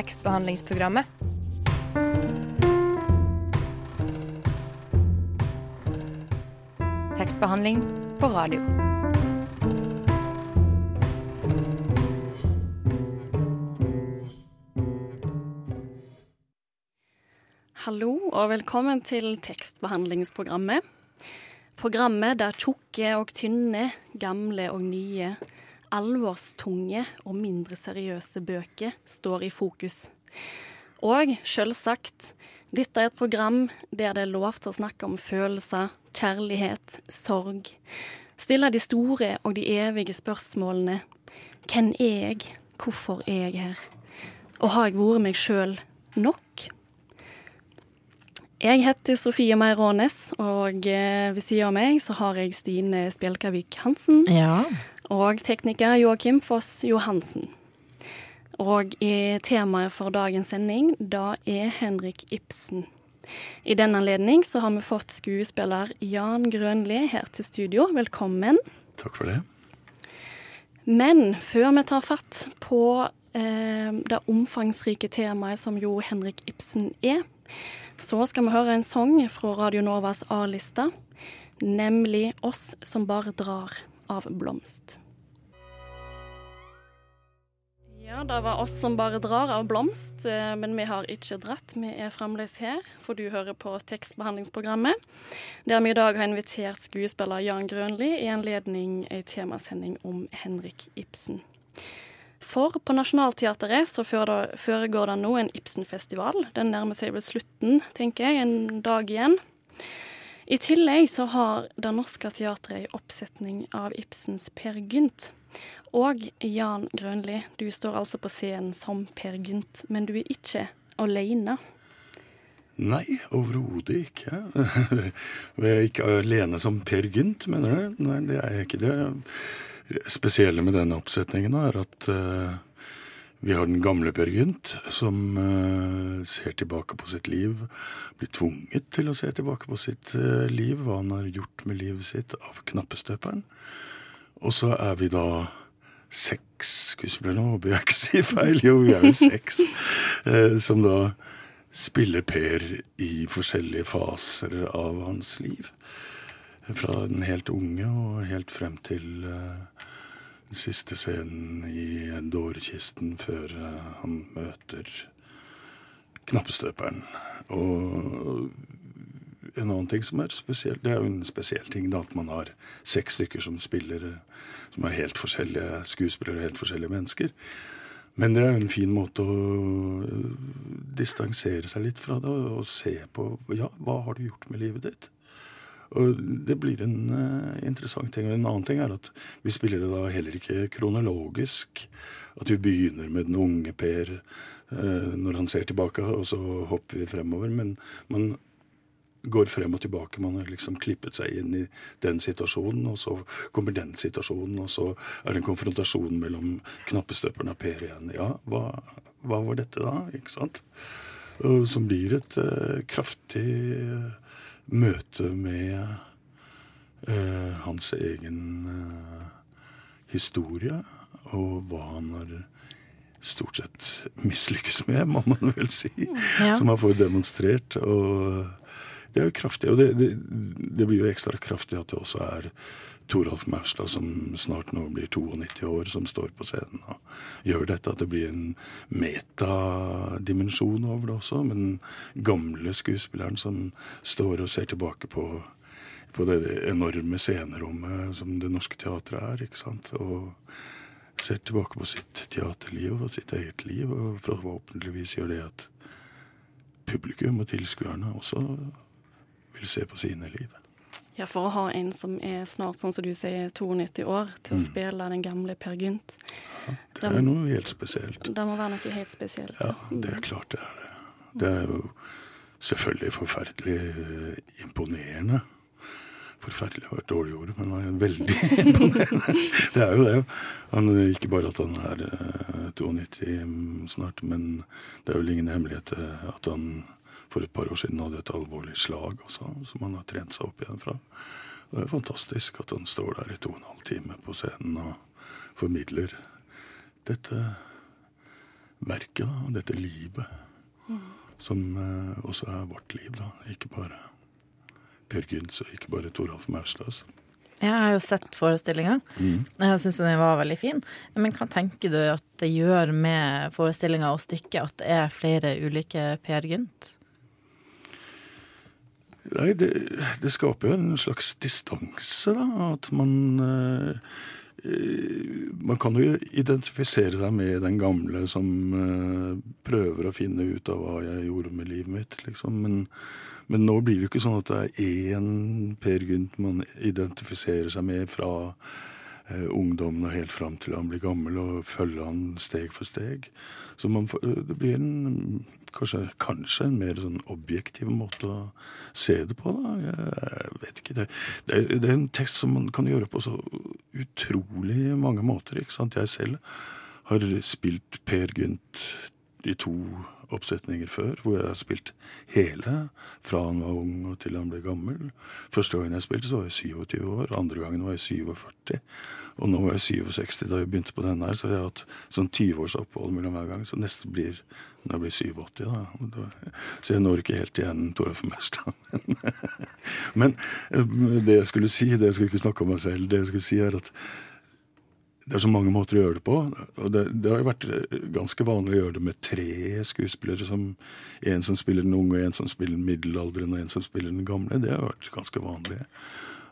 tekstbehandlingsprogrammet. Tekstbehandling på radio. Hallo og velkommen til tekstbehandlingsprogrammet. Programmet der tjukke og tynne, gamle og nye, alvorstunge og mindre seriøse bøker står i fokus. Og selvsagt, dette er et program der det er lov til å snakke om følelser, kjærlighet, sorg. Stille de store og de evige spørsmålene. Hvem er jeg? Hvorfor er jeg her? Og har jeg vært meg sjøl nok? Jeg heter Sofie Meirånes, og eh, ved siden av meg så har jeg Stine Spjelkavik Hansen. Ja. Og tekniker Joakim Foss Johansen. Og temaet for dagens sending, da er Henrik Ibsen. I den anledning så har vi fått skuespiller Jan Grønli her til studio. Velkommen. Takk for det. Men før vi tar fatt på eh, det omfangsrike temaet som jo Henrik Ibsen er, så skal vi høre en sang fra Radio Novas A-lista, nemlig 'Oss som bare drar' av Blomst. Ja, det var oss som bare drar av Blomst, eh, men vi har ikke dratt. Vi er fremdeles her, for du hører på tekstbehandlingsprogrammet, der vi i dag har invitert skuespiller Jan Grønli i anledning ei temasending om Henrik Ibsen. For på Nationaltheatret så foregår det nå en Ibsen-festival. Den nærmer seg vel slutten, tenker jeg, en dag igjen. I tillegg så har Det Norske Teatret en oppsetning av Ibsens Per Gynt. Og Jan Grønli, du står altså på scenen som Per Gynt, men du er ikke alene. Nei, overhodet ikke. Jeg er ikke alene som Per Gynt, mener du? Nei, det er jeg ikke. Det spesielle med denne oppsetningen er at uh, vi har den gamle Per Gynt, som uh, ser tilbake på sitt liv. Blir tvunget til å se tilbake på sitt uh, liv, hva han har gjort med livet sitt, av knappestøperen. Og så er vi da seks skuespillere nå, håper jeg ikke sier feil. Jo, vi er vel seks. Uh, som da spiller Per i forskjellige faser av hans liv. Fra den helt unge og helt frem til den siste scenen i dårekisten før eh, han møter knappestøperen. Og en annen ting som er spesielt, det er jo en spesiell ting da, at man har seks stykker som spiller, som er helt forskjellige skuespillere, helt forskjellige mennesker. Men det er en fin måte å distansere seg litt fra det og se på ja, hva har du gjort med livet ditt? Og det blir en uh, interessant ting. Og en annen ting er at vi spiller det da heller ikke kronologisk. At vi begynner med den unge Per uh, når han ser tilbake, og så hopper vi fremover. Men man går frem og tilbake. Man har liksom klippet seg inn i den situasjonen, og så kommer den situasjonen, og så er det en konfrontasjon mellom knappestøperen og Per igjen. Ja, hva, hva var dette da? Ikke sant? Som blir et uh, kraftig uh, møte med eh, hans egen historie, og hva han har stort sett mislykkes med, må man vel si. Ja. Som han får demonstrert. og det er jo kraftig. Og det, det, det, blir jo ekstra kraftig at det også er Toralf Maurstad, som snart nå blir 92 år, som står på scenen og gjør dette. At det blir en metadimensjon over det også. Men den gamle skuespilleren som står og ser tilbake på, på det enorme scenerommet som Det Norske Teatret er. ikke sant? Og ser tilbake på sitt teaterliv og sitt eget liv, og forhåpentligvis gjør det at publikum og tilskuerne også vil se på sine liv. Ja, for å ha en som er snart, sånn som du sier, 92 år, til å mm. spille den gamle Per Gynt ja, Det er den, noe helt spesielt. Det må være noe helt spesielt. Ja, det er klart det er det. Det er jo selvfølgelig forferdelig eh, imponerende. Forferdelig var et dårlig ord, men han er veldig imponerende. Det er jo det. Han, ikke bare at han er 92 eh, snart, men det er vel ingen hemmelighet eh, at han for et par år siden hadde et alvorlig slag også, som han har trent seg opp igjen fra. Det er fantastisk at han står der i to og en halv time på scenen og formidler dette verket, da, dette livet. Mm. Som eh, også er vårt liv, da. Ikke bare Per Gyns og ikke bare Toralf Maurstad. Jeg har jo sett forestillinga. Mm. Jeg syns den var veldig fin. Men hva tenker du at det gjør med forestillinga og stykket at det er flere ulike Per Gynt? Nei, det, det, skaper jo en slags distanse, da. At man eh, Man kan jo identifisere seg med den gamle som eh, prøver å finne ut av hva jeg gjorde med livet mitt, liksom. Men, men nå blir det jo ikke sånn at det er én Per Gynt man identifiserer seg med fra ungdommen og helt fram til han blir gammel, og følger han steg for steg. Så man, det blir en, kanskje, kanskje, en mer sånn objektiv måte å se det på. da. Jeg vet ikke. Det, det, det, er en tekst som man kan gjøre på så utrolig mange måter. ikke sant? Jeg selv har spilt Per Gynt i to oppsetninger før, hvor jeg har spilt hele fra han var ung og til han ble gammel. Første gangen jeg spilte, så var jeg 27 år. Andre gangen var jeg 47. Og nå var jeg 67 da jeg begynte på denne her, så jeg har hatt sånn 20 års opphold mellom hver gang. Så neste blir når jeg blir 87, da. Så jeg når ikke helt igjen Toralf Maurstad. Men eh, det jeg skulle si, det jeg skulle ikke snakke om meg selv, det jeg skulle si er at det er så mange måter å gjøre det på. og det, det, har jo vært eh, ganske vanlig å gjøre det med tre skuespillere. som En som spiller den unge, en som spiller den middelaldrende og en som spiller den gamle. Det har vært ganske vanlig.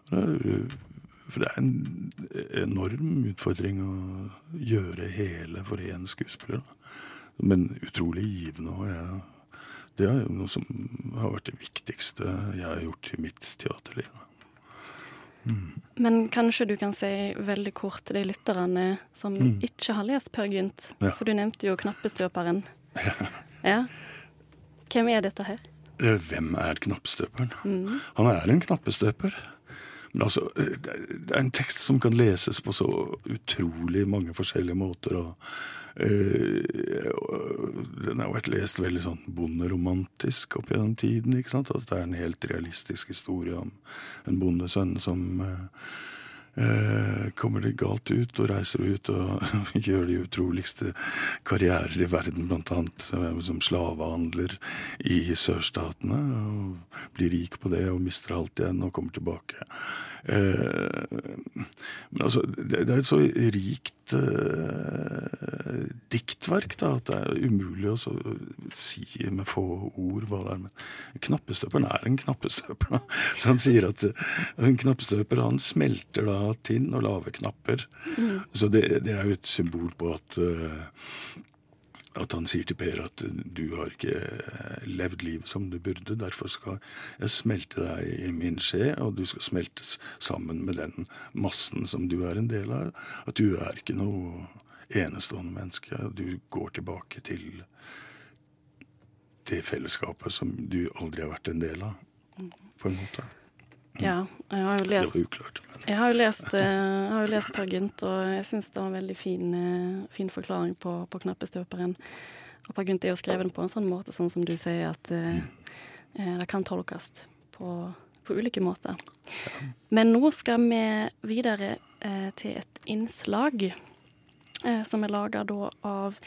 For det er en enorm utfordring å gjøre hele for én skuespiller. Men utrolig givende. og jeg, Det er jo noe som har vært det viktigste jeg har gjort i mitt teaterliv. Men kanskje du kan si veldig kort til de lytterne som mm. ikke har lest Per Gynt. Ja. For du nevnte jo Knappestøperen. Ja. ja. Hvem er dette her? Eh, hvem er Knappstøperen? Mm. Han er en knappestøper. Men altså, eh, det er en tekst som kan leses på så utrolig mange forskjellige måter. og Uh, den har vært lest veldig sånn bonderomantisk opp gjennom tiden. ikke sant? At det er en helt realistisk historie om en bondesønn som uh, kommer det galt ut og reiser ut og gjør de utroligste karrierer i verden, blant annet som slavehandler i sørstatene. og Blir rik på det og mister alt igjen og kommer tilbake. men altså, det er et så rikt uh, diktverk da, at det er umulig å si med få ord hva det er. Men knappestøperen er en knappestøper. Da. Så han sier at uh, en knappestøper han smelter da tinn og lave knapper. Mm. Så det, det, er jo et symbol på at uh, at han sier til Per at du har ikke levd livet som du burde, derfor skal jeg smelte deg i min skje, og du skal smeltes sammen med den massen som du er en del av. At du er ikke noe enestående menneske. Du går tilbake til det fellesskapet som du aldri har vært en del av, på en måte. Ja, jeg har jo lest, uklart, jeg har jo lest, eh, jeg har jo lest Per Gynt, og jeg syns det var en veldig fin, eh, fin forklaring på, på knappestøperen. Og Per Gynt er jo skrevet på en sånn måte, sånn som du sier, at eh, eh det kan tolkes på, på, ulike måter. Men nå skal vi videre eh, til et innslag eh, som er laga da av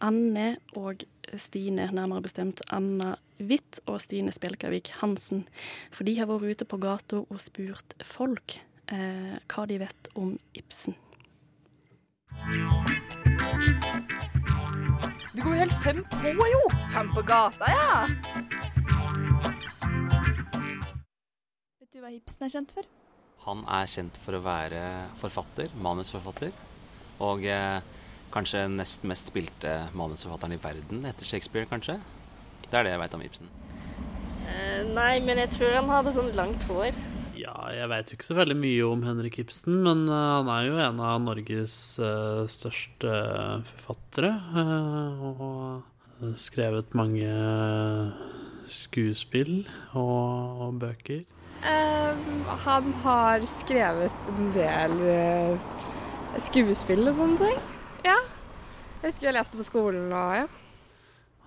Anne og Stine, nærmere bestemt Anna Hvitt og Stine Spjelkavik Hansen. For de har vært ute på gata og spurt folk eh, hva de vet om Ibsen. Du går jo helt fem på, jo! Fem på gata, ja! Vet du hva Ibsen er kjent for? Han er kjent for å være forfatter, manusforfatter. Og eh, Kanskje nest mest spilte manusforfatteren i verden etter Shakespeare, kanskje. Det er det jeg veit om Ibsen. Uh, nei, men jeg tror han hadde sånn langt hår. Ja, jeg veit jo ikke så veldig mye om Henrik Ibsen, men uh, han er jo en av Norges uh, største forfattere. og skrevet mange skuespill og, og bøker. han har skrevet en del skuespill og sånne ting. Ja. Jeg husker jeg leste på skolen og ja.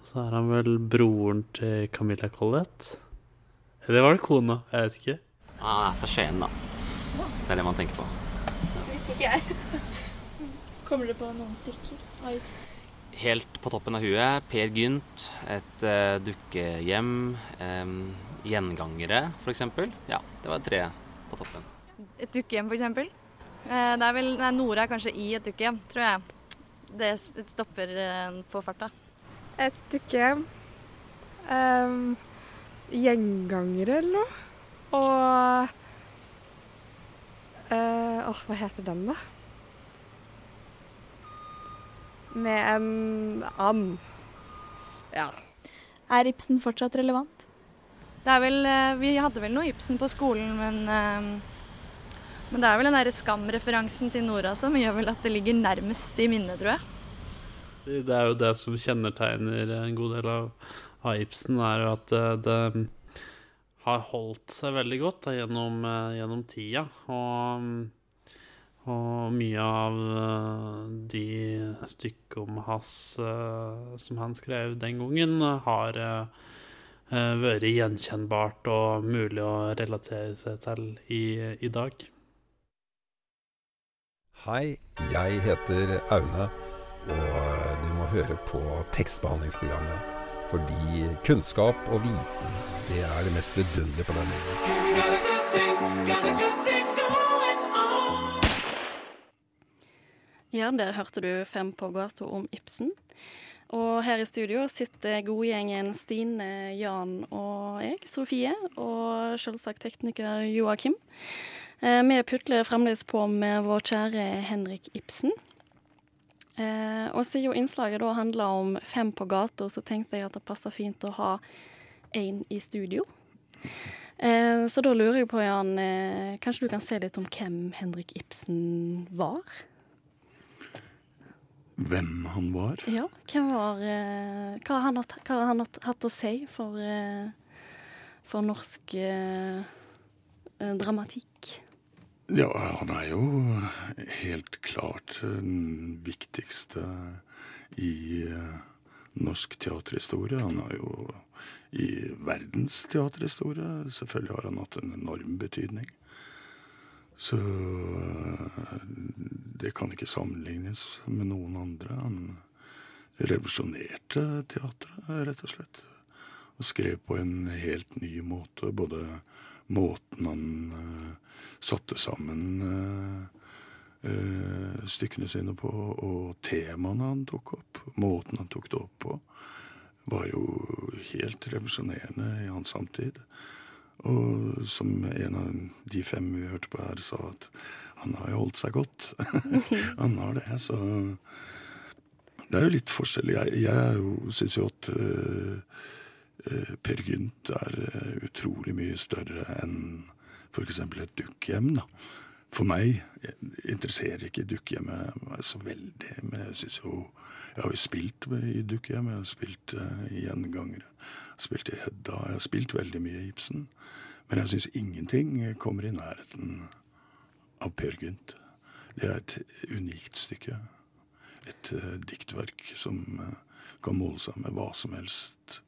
Så er han vel broren til Camilla Collett. Eller var det kona? Jeg vet ikke. Han er fra Skien, da. Det er det man tenker på. Visste ikke jeg. Kommer det på noen stykker av Ibsen? helt på toppen av huet Per Gynt, et uh, dukkehjem, um, gjengangere f.eks. Ja, det var tre på toppen. Et dukkehjem f.eks.? Uh, det er vel nei, Nora er kanskje i et dukkehjem, tror jeg. Det, det stopper uh, på farta. Et dukkehjem. Um, gjengangere eller noe. Og uh, oh, hva heter den, da? Med en and. Ja. Er Ibsen fortsatt relevant? Det er vel uh, Vi hadde vel noe Ibsen på skolen, men uh, men det er vel den der Skam-referansen til Nora som gjør vel at det ligger nærmest i minnet, tror jeg. Det er jo det som kjennetegner en god del av, av Ibsen, er jo at det, det har holdt seg veldig godt da, gjennom, gjennom, tida. Og, og, mye av de stykker om Hass som han skrev den gangen, har vært gjenkjennbart og mulig å relatere seg til i, i dag. Hei, jeg heter Aune, og høre på tekstbehandlingsprogrammet. Fordi kunnskap og viten, det er det mest vidunderlige på denne jorden. Ja, der hørte du Fem på gata om Ibsen. Og her i studio sitter godgjengen Stine, Jan og jeg, Sofie, og selvsagt tekniker Joakim. Vi putler fremdeles på med vår kjære Henrik Ibsen. Eh, og siden jo innslaget da handler om fem på gata, så tenkte jeg at det passer fint å ha én i studio. Eh, så da lurer jeg på, Jan, eh, kanskje du kan se litt om hvem Henrik Ibsen var? Hvem han var? Ja, hvem var eh, Hva har han, hatt, hva har han hatt å si for, eh, for norsk eh, dramatikk? Ja, han er jo helt klart den viktigste i norsk teaterhistorie. Han er jo i verdens teaterhistorie. Selvfølgelig har han hatt en enorm betydning. Så det kan ikke sammenlignes med noen andre. Han revolusjonerte teatret, rett og slett. Og skrev på en helt ny måte. Både måten han satte sammen uh, stykkene sine på, og temaene han tok opp, måten han tok det opp på, var jo helt revolusjonerende i hans samtid. Og som en av de fem vi hørte på her, sa at han har jo holdt seg godt. han har det, så Det er jo litt forskjell. Jeg, jeg syns jo at uh, Per Gynt er utrolig mye større enn f.eks. et dukkehjem. da. For meg interesserer ikke dukkehjemmet så veldig. Men jeg synes jo Jeg har jo spilt i dukkehjem, jeg har spilt uh, i gjengangere, spilt i Hedda, jeg har spilt veldig mye i Ibsen. Men jeg syns ingenting kommer i nærheten av Per Gynt. Det er et unikt stykke. Et uh, diktverk som uh, kan måle seg med hva som helst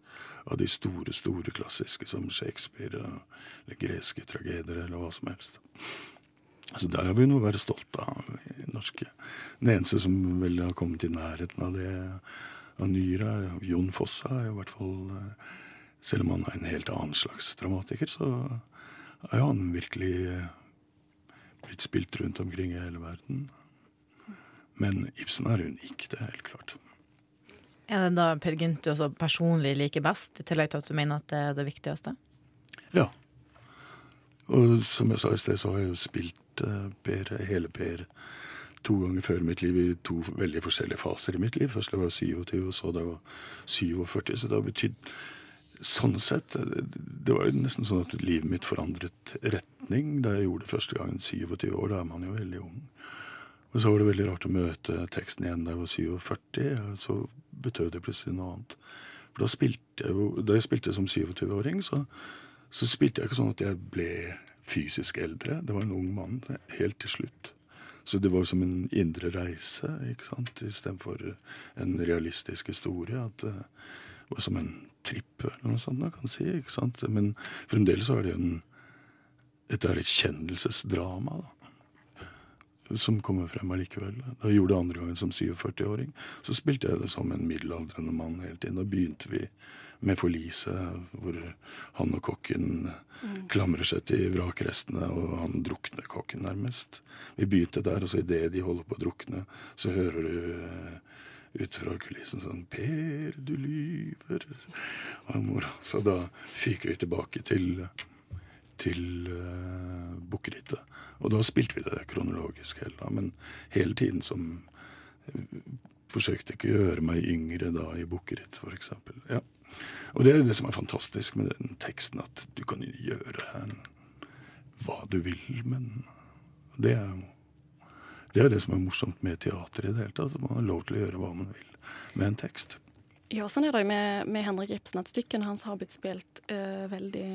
av de store, store klassiske som Shakespeare eller greske tragedier eller hva som helst. Så der har vi noe å være stolte av i norske. Den eneste som vel har kommet i nærheten av det av nyere, Jon Fossa, er i hvert fall Selv om han er en helt annen slags dramatiker, så er jo han virkelig blitt spilt rundt omkring i hele verden. Men Ibsen er unik, det er helt klart. Er det da Per Gynt du også personlig liker best, i tillegg til at du mener at det er det viktigste? Ja. Og som jeg sa i sted, så har jeg jo spilt uh, Per, hele Per to ganger før mitt liv i to veldig forskjellige faser i mitt liv. Først da jeg var 27, og så da jeg var 47. Så det har betydd Sånn sett Det var jo nesten sånn at livet mitt forandret retning da jeg gjorde det første gangen. 27 år, da er man jo veldig ung. Og så var det veldig rart å møte teksten igjen da jeg var 47. Og så betød det plutselig noe annet. For da spilte jeg jo Da jeg spilte som 27-åring, så, så, spilte jeg ikke sånn at jeg ble fysisk eldre. Det var en ung mann helt til slutt. Så det var som en indre reise, ikke sant, istedenfor en realistisk historie. At det var som en tripp eller noe sånt, kan si. ikke sant? Men fremdeles så er det en et erkjennelsesdrama. da. Som kommer frem allikevel. Da jeg gjorde det andre gangen som 47-åring. Så spilte jeg det som en middelaldrende mann hele tiden. Da begynte vi med forliset, hvor han og kokken mm. klamrer seg til vrakrestene, og han drukner kokken nærmest. Vi begynte der, og så idet de holder på å drukne, så hører du uh, ut fra kulissen sånn 'Per, du lyver'. Så da fyker vi tilbake til til uh, Bukkerittet. Og da spilte vi det kronologisk hele da, men hele tiden som uh, Forsøkte ikke å gjøre meg yngre da i Bukkeritt, f.eks. Ja. Og det er det som er fantastisk med den teksten, at du kan gjøre en, hva du vil, men det er, det er det som er morsomt med teater i det hele tatt. At man har lov til å gjøre hva man vil med en tekst. Ja, sånn er det jo med, med, Henrik Ibsen, at stykkene hans har blitt spilt uh, veldig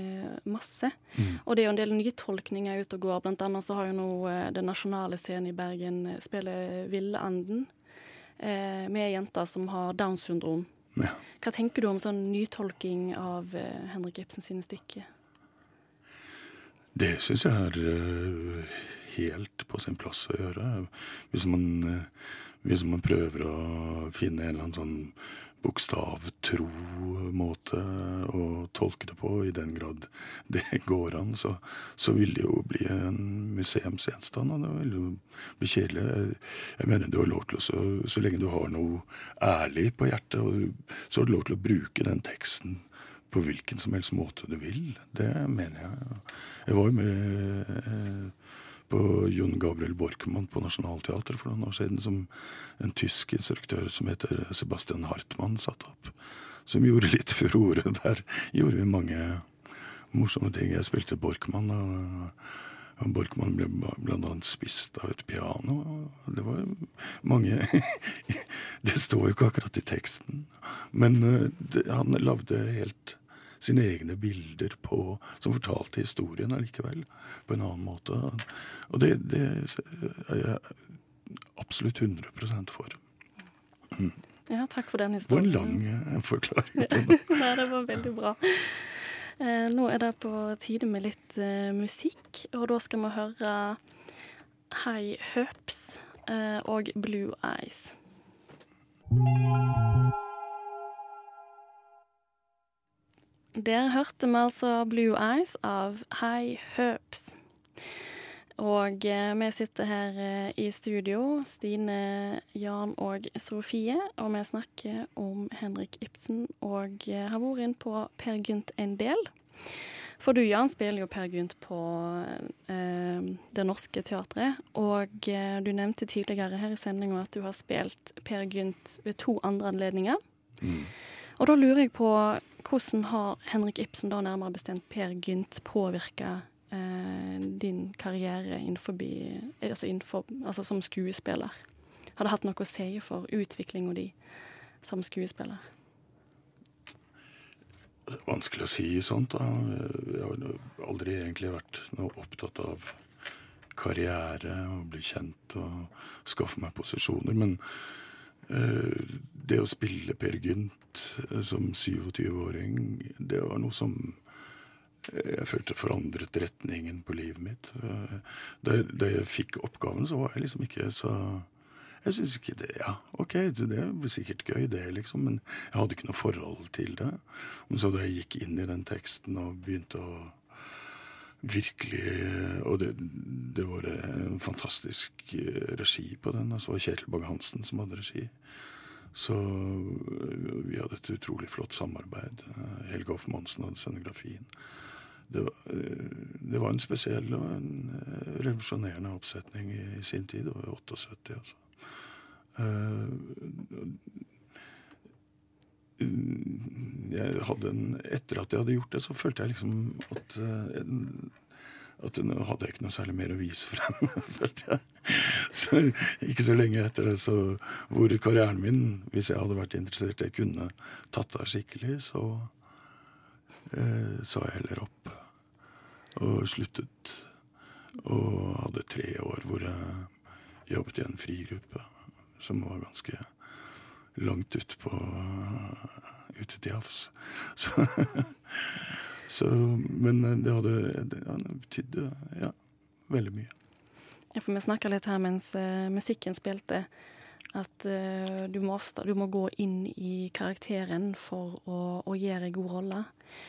masse. Mm. Og det er jo en del nytolkninger ute og går. Blant annet så har jo nå uh, Den nasjonale scenen i Bergen spiller Villeanden uh, med jenter som har Downs syndrom. Ja. Hva tenker du om sånn nytolking av Henrik Ibsen sine stykker? Det syns jeg er helt på sin plass å gjøre. Hvis man, hvis man prøver å finne en eller annen sånn bokstavtro måte å tolke det på, i den grad det går an, så, så vil det jo bli en museumsgjenstand, og det vil jo bli kjedelig. Jeg, mener du har lov til å, så, så lenge du har noe ærlig på hjertet, så har du lov til å bruke den teksten på hvilken som helst måte du vil. Det mener jeg. Jeg var jo med eh, på Jon Gabriel Borkmann på Nationaltheatret for noen år siden, som en tysk instruktør som heter Sebastian Hartmann satte opp. Som gjorde litt furore. Der gjorde vi mange morsomme ting. Jeg spilte Borkmann, og Borkmann ble annet spist av et piano. Det var mange Det står jo ikke akkurat i teksten, men eh, det, han lagde helt sine egne bilder på, som fortalte historien allikevel, på en annen måte. Og det, det er jeg absolutt 100 for. Mm. Ja, takk for den historien. Det var en lang eh, forklaring på det. Nei, det var veldig bra. Eh, nå er det på tide med litt eh, musikk, og da skal vi høre High Hopes eh, og Blue Eyes. Der hørte vi altså Blue Eyes av High Herbs. Og eh, vi sitter her eh, i studio, Stine, Jan og Sofie, og vi snakker om Henrik Ibsen og eh, har vært inn på Per Gynt en del. For du, Jan, spiller jo Per Gynt på eh, Det Norske Teatret. Og du nevnte tidligere her i sendinga at du har spilt Per Gynt ved to andre anledninger. Mm. Og da lurer jeg på hvordan har Henrik Ibsen, da nærmere bestemt Per Gynt, påvirka eh, din karriere innenfor, altså, innenfor, altså som skuespiller? Har det hatt noe å si for utviklinga di som skuespiller? Det er vanskelig å si sånt. da. Jeg har aldri egentlig vært noe opptatt av karriere og bli kjent og skaffe meg posisjoner. Men Eh, det å spille Per Gynt eh, som 27-åring, det var noe som eh, jeg følte forandret retningen på livet mitt. Da jeg, da jeg fikk oppgaven, så var jeg liksom ikke så Jeg syns ikke det Ja, OK, det blir sikkert gøy, det, liksom, men jeg hadde ikke noe forhold til det. Men så da jeg gikk inn i den teksten og begynte å virkelig Og det, det, var en fantastisk eh, regi på den. Altså, Kjetil Bang-Hansen som hadde regi. Så eh, vi hadde et utrolig flott samarbeid. Eh, Helge Hoff Monsen hadde scenografien. Det var, det var, en spesiell og en revolusjonerende oppsetning i, i, sin tid. Det var 78, altså. jeg hadde en, Etter at jeg hadde gjort det, så følte jeg liksom at, at nå hadde jeg ikke noe særlig mer å vise frem. Så ikke så lenge etter det, så hvor karrieren min, hvis jeg hadde vært interessert, jeg kunne tatt av skikkelig, så eh, sa jeg heller opp. Og sluttet. Og hadde tre år hvor jeg jobbet i en frigruppe som var ganske langt ute på ute til havs. Så, så, men det hadde, det hadde betydd ja, veldig mye. For vi snakka litt her mens uh, musikken spilte, at uh, du må ofte du må gå inn i karakteren for å, å gjøre en god rolle.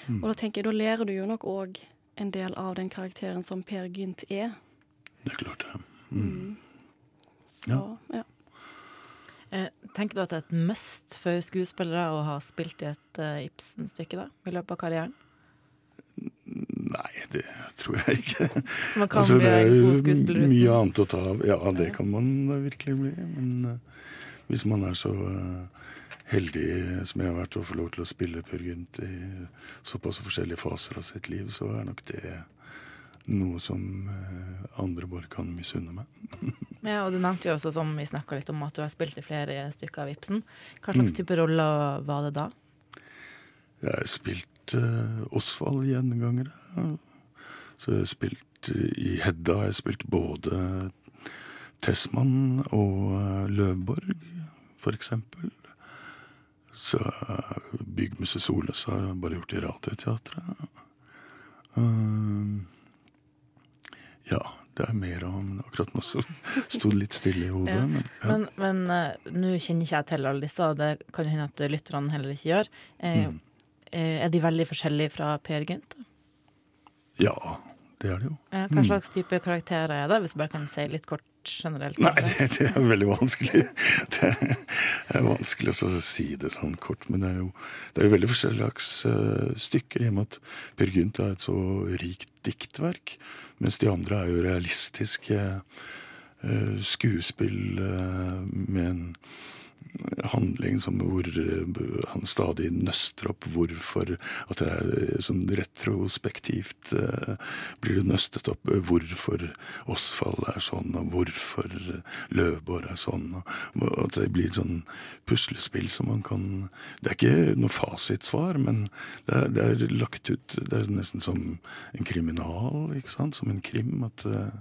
Mm. Og da tenker jeg, da lærer du jo nok òg en del av den karakteren som Per Gynt er. Det er klart, det. Mm. Mm. Så, ja. ja. Eh, tenker du at det er et must for skuespillere å ha spilt i et uh, Ibsen-stykke da, i løpet av karrieren? Nei, det tror jeg ikke. Så man kan altså, bli god skuespiller uten? Mye annet å ta av. Ja, det kan man virkelig bli. Men uh, hvis man er så uh, heldig som jeg har vært å få lov til å spille Per Gynt i såpass forskjellige faser av sitt liv, så er nok det noe som andre bare kan misunne meg. Ja, og Du nevnte jo også, som vi snakka litt om, at du har spilt i flere stykker av Ibsen. Hva slags mm. type roller var det da? Jeg har spilt uh, Osvald gjengangere. Så jeg har spilt uh, i Hedda har jeg spilt både Tessmann og uh, Løvborg, for eksempel. Så Byggmuse Soles har jeg bare gjort i Radioteatret. Uh, ja. Det er mer om akkurat nå som sto litt stille i hodet. Men, ja. nå kjenner ikke jeg til alle disse, og det kan jo hende at lytterne heller ikke gjør. Uh, mm. Er de veldig forskjellige fra Per Gynt? Ja, det er det jo. Ja, hva mm. slags type karakterer er det, hvis du bare kan si litt kort generelt? Nei, det, det, er veldig vanskelig. Det er vanskelig å si det sånn kort, men det er jo, det er jo veldig forskjellige slags uh, stykker, i og med at Per Gynt er et så rikt diktverk. Mens de andre er jo realistiske uh, skuespill med en handling som hvor eh, han stadig nøster opp hvorfor At det er sånn retrospektivt uh, blir det nøstet opp hvorfor Osvald er sånn, og hvorfor Løvborg er sånn. Og, at det blir sånn puslespill som man kan Det er ikke noe fasitsvar, men det er, det er lagt ut Det er nesten som en kriminal, ikke sant? Som en krim. At uh,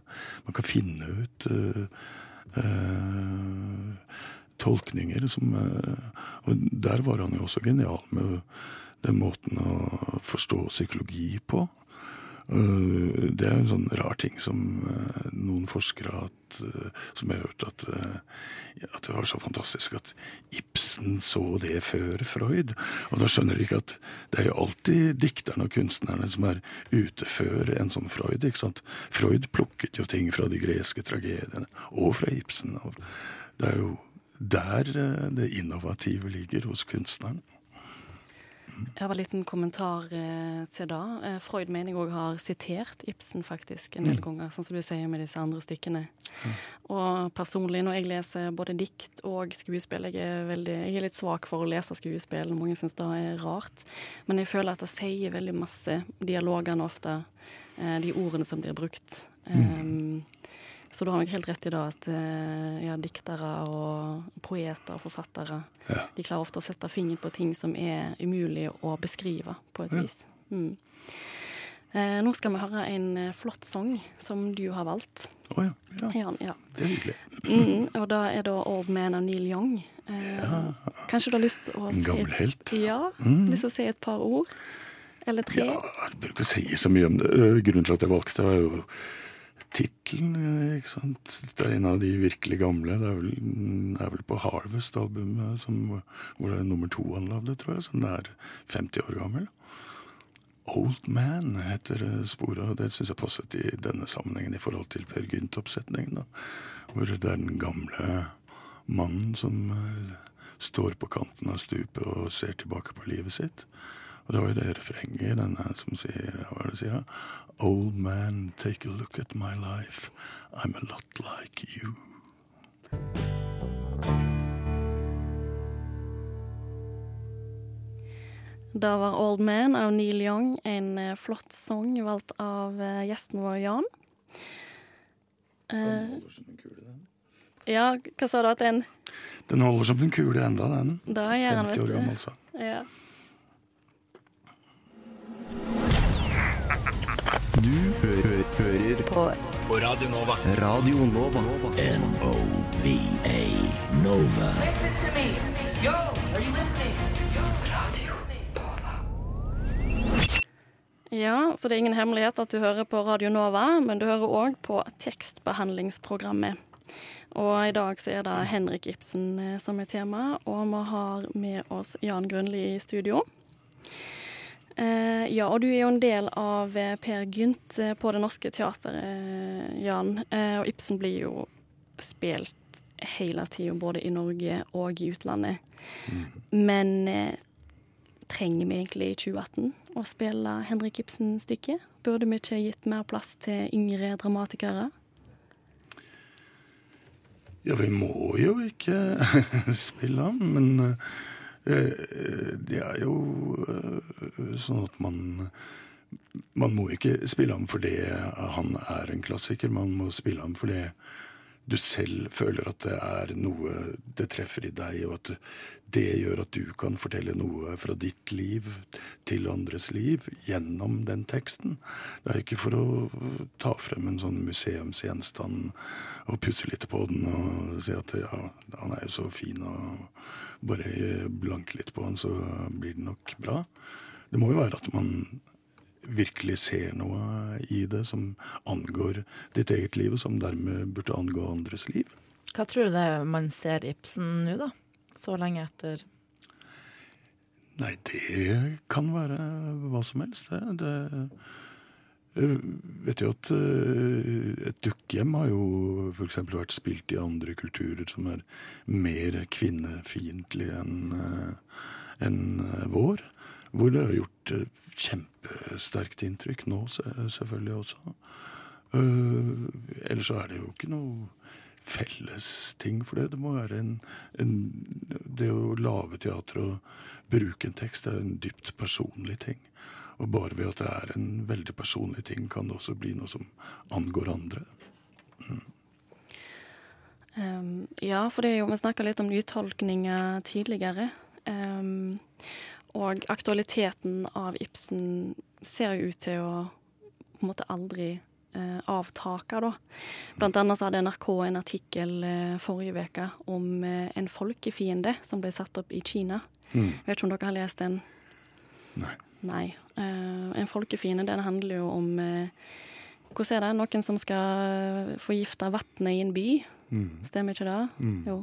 man kan finne ut uh, tolkninger som eh, Og der var han jo også genial med den måten å forstå psykologi på. Eh, det er en sånn rar ting som eh, noen forskere at, som jeg har hørt, at, at, det var så fantastisk at Ibsen så det før Freud. Og da skjønner de ikke at det er jo alltid dikterne og kunstnerne som er ute før en som Freud. ikke sant? Freud plukket jo ting fra de greske tragediene, og fra Ibsen. Det er jo der eh, det innovative ligger hos kunstneren. Jeg har en liten kommentar eh, til det. Eh, Freud mener jeg òg har sitert Ibsen faktisk en del mm. ganger, sånn som du sier med disse andre stykkene. Mm. Og personlig, når jeg leser både dikt og skuespill Jeg er, veldig, jeg er litt svak for å lese skuespill, mange syns det er rart. Men jeg føler at det sier veldig masse, dialogene ofte, eh, de ordene som blir brukt. Mm. Um, så du har nok helt rett i det at eh, ja, diktere og poeter og forfattere ja. de klarer ofte å sette fingeren på ting som er umulig å beskrive, på et ja. vis. Mm. Eh, nå skal vi høre en eh, flott sang som du har valgt. Å oh, ja. ja. ja. Det er hyggelig. Mm, og da er det 'Old Man' av Neil Young. Eh, kanskje du har lyst å En gammel helt. Ja, mm. lyst til å si et par ord? Eller tre? Ja, jeg bruker ikke si så mye om det. Grunnen til at jeg valgte, var jo tittelen, ikke sant. Det er en av de virkelig gamle. Det er vel, er vel på Harvest-albumet hvor det er nummer to han lagde, tror jeg. Som er 50 år gammel. Old Man heter sporet, og det syns jeg passet i denne sammenhengen i forhold til Per Gynt-oppsetningen. Hvor det er den gamle mannen som uh, står på kanten av stupet og ser tilbake på livet sitt. Og det var jo det refrenget i denne som sier Hva er det sier? Old man, take a look at my life. I'm a lot like you. Da var Old Man av Neil Young, en uh, flott sang valgt av uh, gjesten vår Jan. Uh, den holder som en kule, den. Ja, hva sa du at den Den holder som en kule enda, den. Da gjør den, vet du. 50 år gammel sang. Ja. Du hø hø hører på. på Radio Nova. Radio Nova. N-O-V-A Nova. Listen to me. Yo, are you listening? Radio Nova. Ja, så det er ingen hemmelighet at du hører på Radio Nova, men du hører òg på tekstbehandlingsprogrammet. Og i dag så er det Henrik Ibsen eh, som er tema, og vi har med oss Jan Grønli i studio. Eh, ja, og du er jo en del av eh, Per Gynt eh, på Det Norske Teatret, Jan. Eh, og Ibsen blir jo spilt hele tida, både i Norge og i utlandet. Men eh, trenger vi egentlig i 2018 å spille Henrik Ibsen-stykket? Burde vi ikke gitt mer plass til yngre dramatikere? Ja, vi må jo ikke spille ham, men det er jo eh, sånn at man Man må ikke spille ham fordi han er en klassiker, man må spille ham fordi du selv føler at det er noe det treffer i deg, og at det gjør at du kan fortelle noe fra ditt liv til andres liv gjennom den teksten. Det er ikke for å ta frem en sånn museumsgjenstand og pusse litt på den og si at ja, han er jo så fin, og bare blanke litt på han, så blir det nok bra. Det må jo være at man virkelig ser noe i det som angår ditt eget liv, og som dermed burde angå andres liv. Hva tror du det er man ser Ibsen nå, da? Så lenge etter. Nei, det kan være hva som helst, det. det jeg vet jo at eh, et dukkehjem har jo f.eks. vært spilt i andre kulturer som er mer kvinnefiendtlige enn en eh, vår. Hvor det har gjort eh, kjempesterkt inntrykk nå, selvfølgelig også. Uh, ellers så er det jo ikke noe felles ting for det. Det må være en, en Det å lage teater og bruke en tekst er en dypt personlig ting. Og bare ved at det er en veldig personlig ting, kan det også bli noe som angår andre. Um, ja, for jo, vi snakka litt om nytolkninger tidligere. Um, og aktualiteten av Ibsen ser jo ut til å på en måte aldri eh, avtake, da. Blant annet så hadde NRK en artikkel eh, forrige uke om eh, en folkefiende som ble satt opp i Kina. Mm. Vet ikke om dere har lest den? Nei. Nei. Eh, en folkefiende, den handler jo om eh, Hvordan er det? Noen som skal forgifte vannet i en by. Mm. Stemmer ikke det? Mm. Jo.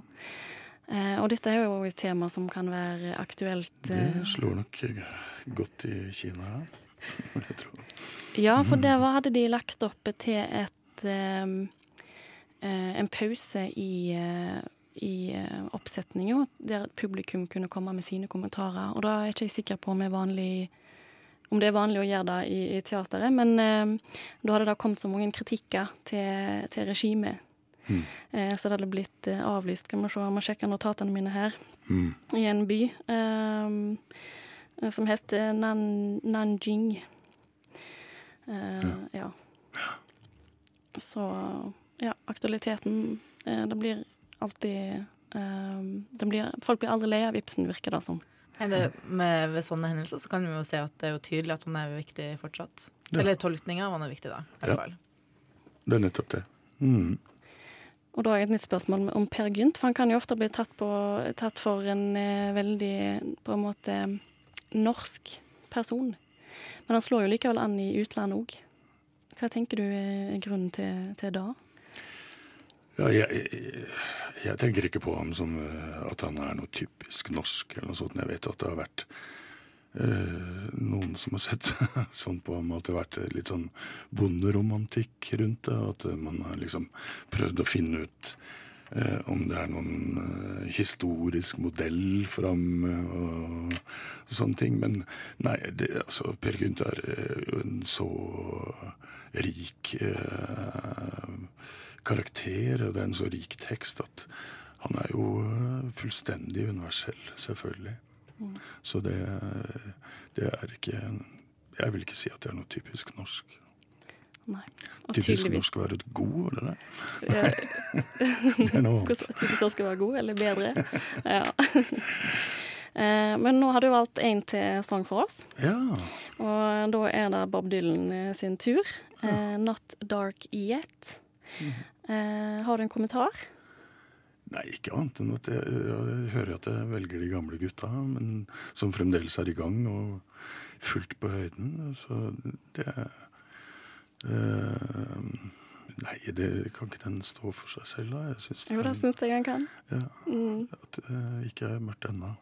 Eh, og dette er jo et tema som kan være aktuelt eh, Det slår nok godt i Kina, vil jeg tro. Ja, for der hadde de lagt opp til et eh, eh, En pause i, eh, i eh, oppsetninga, der publikum kunne komme med sine kommentarer. Og da er jeg ikke sikker på om, vanlig, om det er vanlig å gjøre det i, i teateret, men eh, da hadde det kommet så mange kritikker til, til regimet. Mm. Eh, så det hadde blitt eh, avlyst. Skal vi se, jeg må sjekke notatene mine her. Mm. I en by eh, som heter Nan Nanjing. Eh, ja. Så ja, aktualiteten eh, Det blir alltid eh, det blir, Folk blir aldri lei av Ibsen, virker det som. Det, med, ved sånne hendelser så kan vi jo se at det er jo tydelig at han er viktig fortsatt. Ja. Eller tolkninga av han er viktig, da. I Ja. fall. Det er nettopp det. Mm. Og da har jeg et nytt spørsmål om Per Gynt, for han kan jo ofte bli tatt, på, tatt for en eh, veldig på en måte norsk person. Men han slår jo likevel an i utlandet òg. Hva tenker du er grunnen til, til det? Ja, jeg, jeg, jeg tenker ikke på ham som eh, at han er noe typisk norsk eller noe sånt. Jeg vet at det har vært eh, noen som har sett sånn på ham, at det har vært litt sånn bonderomantikk rundt det. At man har liksom prøvd å finne ut uh, om det er noen uh, historisk modell for ham og sånne ting. Men nei, det, altså, Per Gynt er jo en så rik karakter, og det er en så rik tekst at han er jo fullstendig universell, selvfølgelig. Mm. Så det, det er ikke Jeg vil ikke si at det er noe typisk norsk. Nei. Og Typisk tydeligvis- norsk å være god, var det det? Eh, er noe annet. Typisk norsk å være god, eller bedre. Ja. Eh, Men nå har du valgt en til sang for oss. Ja. Og da er det Bob Dylan eh, sin tur. Ja. 'Not Dark Yet'. Eh, har du en kommentar? Nei, ikke annet enn at jeg, jeg hører at jeg velger de gamle gutta, men som fremdeles er i gang og fullt på høyden. Så det øh, Nei, det kan ikke den stå for seg selv, da. Jeg synes Jo, det syns jeg han kan. Ja, Mm. At det ikke er mørkt ennå.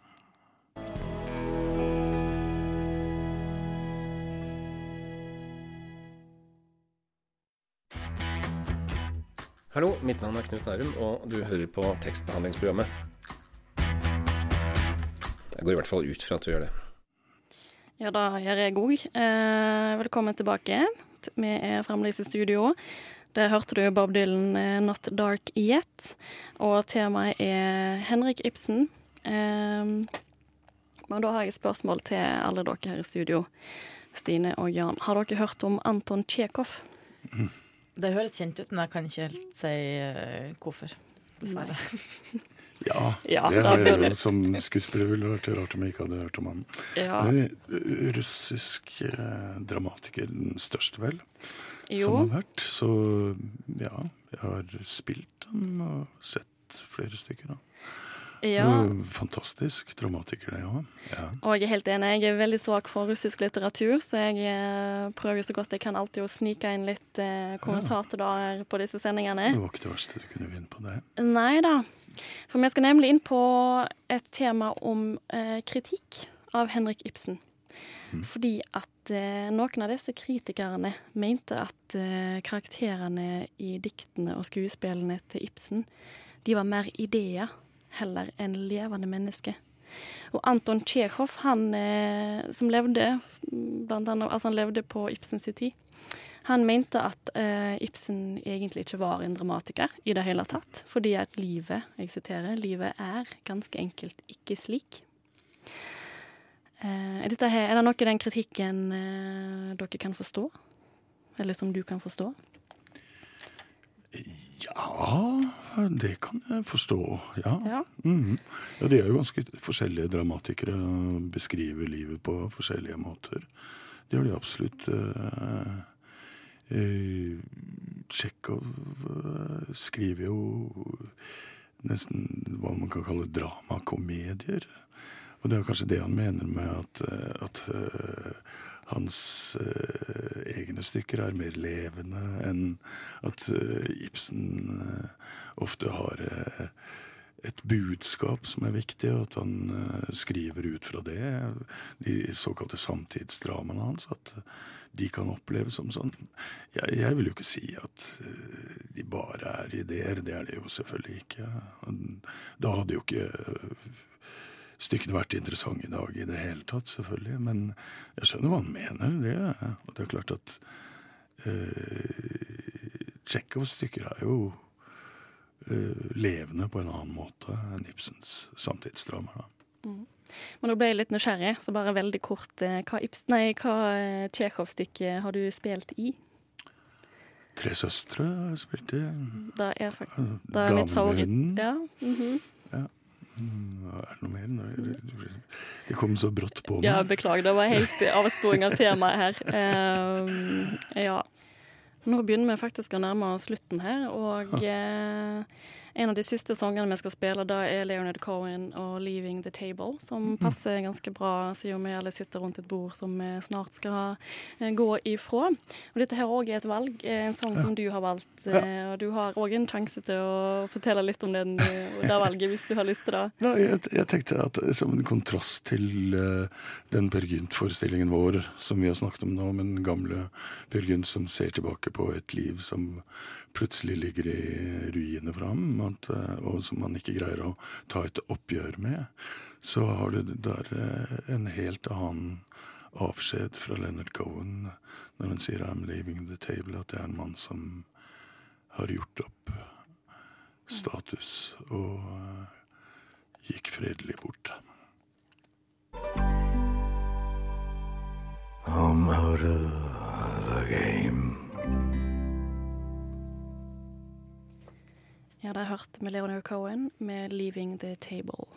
Hallo, mitt navn er Knut Nærum, og du hører på tekstbehandlingsprogrammet. Jeg går i hvert fall ut fra at du gjør det. Ja, da gjør jeg òg. Eh, velkommen tilbake. Vi er fremdeles i studio. Der hørte du Bob Dylan, eh, 'Not Dark Yet', og temaet er Henrik Ibsen. Eh, men da har jeg et spørsmål til alle dere her i studio. Stine og Jan, har dere hørt om Anton Tsjekhov? Det høres kjent ut, men jeg kan ikke helt si eh, hvorfor. Dessverre. Ja, Ja, det har jeg jo du- som skuespiller ville vært rart om jeg ikke hadde hørt om han. Ja. Eh, Russisk eh, dramatiker, den største vel, Jo. som har vært. Så ja, jeg har spilt den og sett flere stykker. da. Ja. Fantastisk dramatiker, det òg. Ja. Og jeg er helt enig. Jeg er veldig svak for russisk litteratur, så jeg eh, prøver så godt jeg kan alltid å snike inn litt eh, kommentardager på disse sendingene. Det var ikke det verste du kunne vinne på det. Nei da. For vi skal nemlig inn på et tema om eh, kritikk av Henrik Ibsen. Fordi at eh, noen av disse kritikerne mente at eh, karakterene i diktene og skuespillene til Ibsen, de var mer ideer heller enn levende menneske. Og Anton Tsjekhov, han eh, som levde blant annet, altså han levde på Ibsens tid, han mente at eh, Ibsen egentlig ikke var en dramatiker i det hele tatt, fordi at livet, jeg siterer, livet er ganske enkelt ikke slik. Eh, dette her, er det noe i den kritikken eh, dere kan forstå? Eller som du kan forstå? Ja, det kan jeg forstå. Ja. Ja. Mhm. ja, de er jo ganske forskjellige dramatikere beskriver livet på forskjellige måter. Det gjør de absolutt. eh, eh, Tsjekhov eh, skriver jo nesten hva man kan kalle dramakomedier. Og det er kanskje det han mener med at, eh, at eh, hans uh, egne stykker er mer levende enn at uh, Ibsen uh, ofte har et budskap som er viktig, og at han skriver ut fra det. De såkalte samtidsdramaene hans. At de kan oppleves som sånn. Jeg, jeg vil jo ikke si at de bare er ideer. Det er de jo selvfølgelig ikke. Da hadde jo ikke stykkene vært interessante i dag i det hele tatt, selvfølgelig. Men jeg skjønner hva han mener. Det, og det er klart at uh, Tsjekhovs stykker er jo eh, levende på en annen måte enn Ibsens samtidsdramaer. Mm. Men nå ble jeg litt nysgjerrig, så bare veldig kort. eh, Hva, Ibsen, nei, hva eh, Tsjekhov-stykke har du spilt i? Tre søstre har jeg spilt i. Da er, da det er mitt favoritt. Ja, Mm Ja. Mm, Er det noe mer? Det kom så brått på meg. ja, beklager, det var helt avsporing av temaet her. Uh, ja. Nå begynner vi faktisk å nærme oss slutten her, og eh, en av de siste sangene vi skal spille, da er Leonard Cohen og 'Leaving the Table', som passer ganske bra siden vi alle sitter rundt et bord som vi snart skal eh, gå ifra. Og dette her òg er et valg, eh, en sang som du har valgt, eh, og du har òg en sjanse til å fortelle litt om den, det valget, hvis du har lyst til det. Ja, jeg, jeg tenkte at som en kontrast til uh, den Peer Gynt-forestillingen vår som vi har snakket om nå, med den gamle Peer Gynt som ser tilbake på et liv som plutselig ligger i ruiner for ham, at, eh, og som man ikke greier å ta et oppgjør med, så har du der eh, en helt annen avskjed fra Leonard Cohen når han sier 'I'm leaving the table', at det er en mann som har gjort opp status og eh, gikk fredelig bort. I'm out of the game. Ja, det har jeg hørt med Leonard Cohen med 'Leaving the Table'.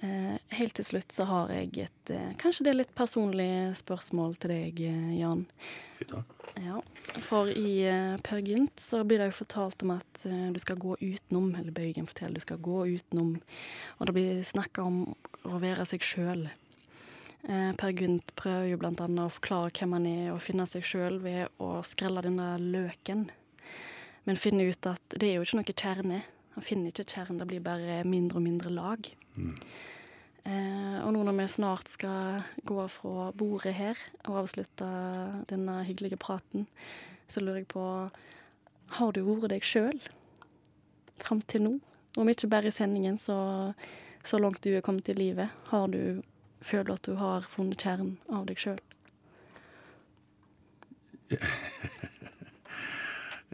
Eh, helt til slutt så har jeg et eh, Kanskje det er litt personlig spørsmål til deg, eh, Jan. Ja, for i Per Gynt så blir det jo fortalt om at du skal gå utenom, eller Bøygen forteller du skal gå utenom, og det blir snakka om å være seg sjøl. Per Gynt prøver jo blant annet å forklare hvem han er, og finne seg sjøl ved å skrelle denne løken, men finner ut at det er jo ikke noe kjerne. Han finner ikke kjernen, det blir bare mindre og mindre lag. Mm. Eh, og nå når vi snart skal gå fra bordet her og avslutte denne hyggelige praten, så lurer jeg på Har du vært deg sjøl fram til nå? Om ikke bare i sendingen, så, så langt du er kommet i livet. Har du Føler at du har funnet kjernen av deg sjøl?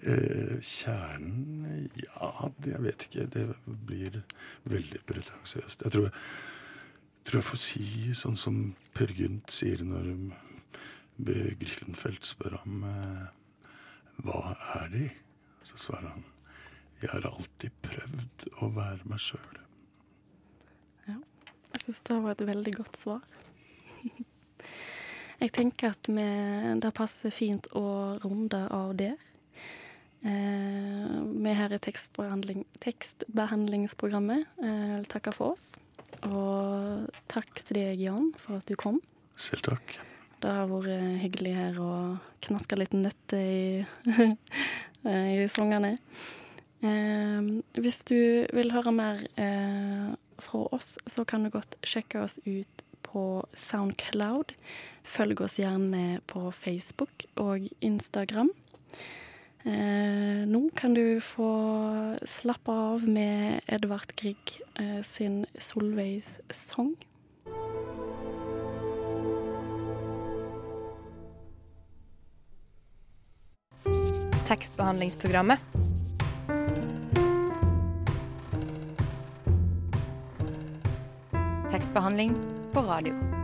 Eh, kjernen Ja, det, jeg vet ikke. Det blir veldig pretensiøst. Jeg tror tror jeg får si sånn som Per Gynt sier når Griffenfeldt spør ham eh, hva er de? Så svarer han jeg har alltid prøvd å være meg sjøl. Ja, jeg syns det var et veldig godt svar. jeg tenker at vi, det passer fint å runde av der. Eh, vi her i tekstbehandling, tekstbehandlingsprogrammet eh, takker for oss. Og takk til deg, Jan, for at du kom. Selv takk. Det har vært hyggelig her å knaske litt nøtter i, i sangene. Eh, hvis du vil høre mer eh, fra oss, så kan du godt sjekke oss ut på Soundcloud. Følg oss gjerne på Facebook og Instagram. Eh, nå kan du få slappe av med Edvard Grieg eh, sin 'Solveigs sang'. Tekstbehandlingsprogrammet. Tekstbehandling på radio.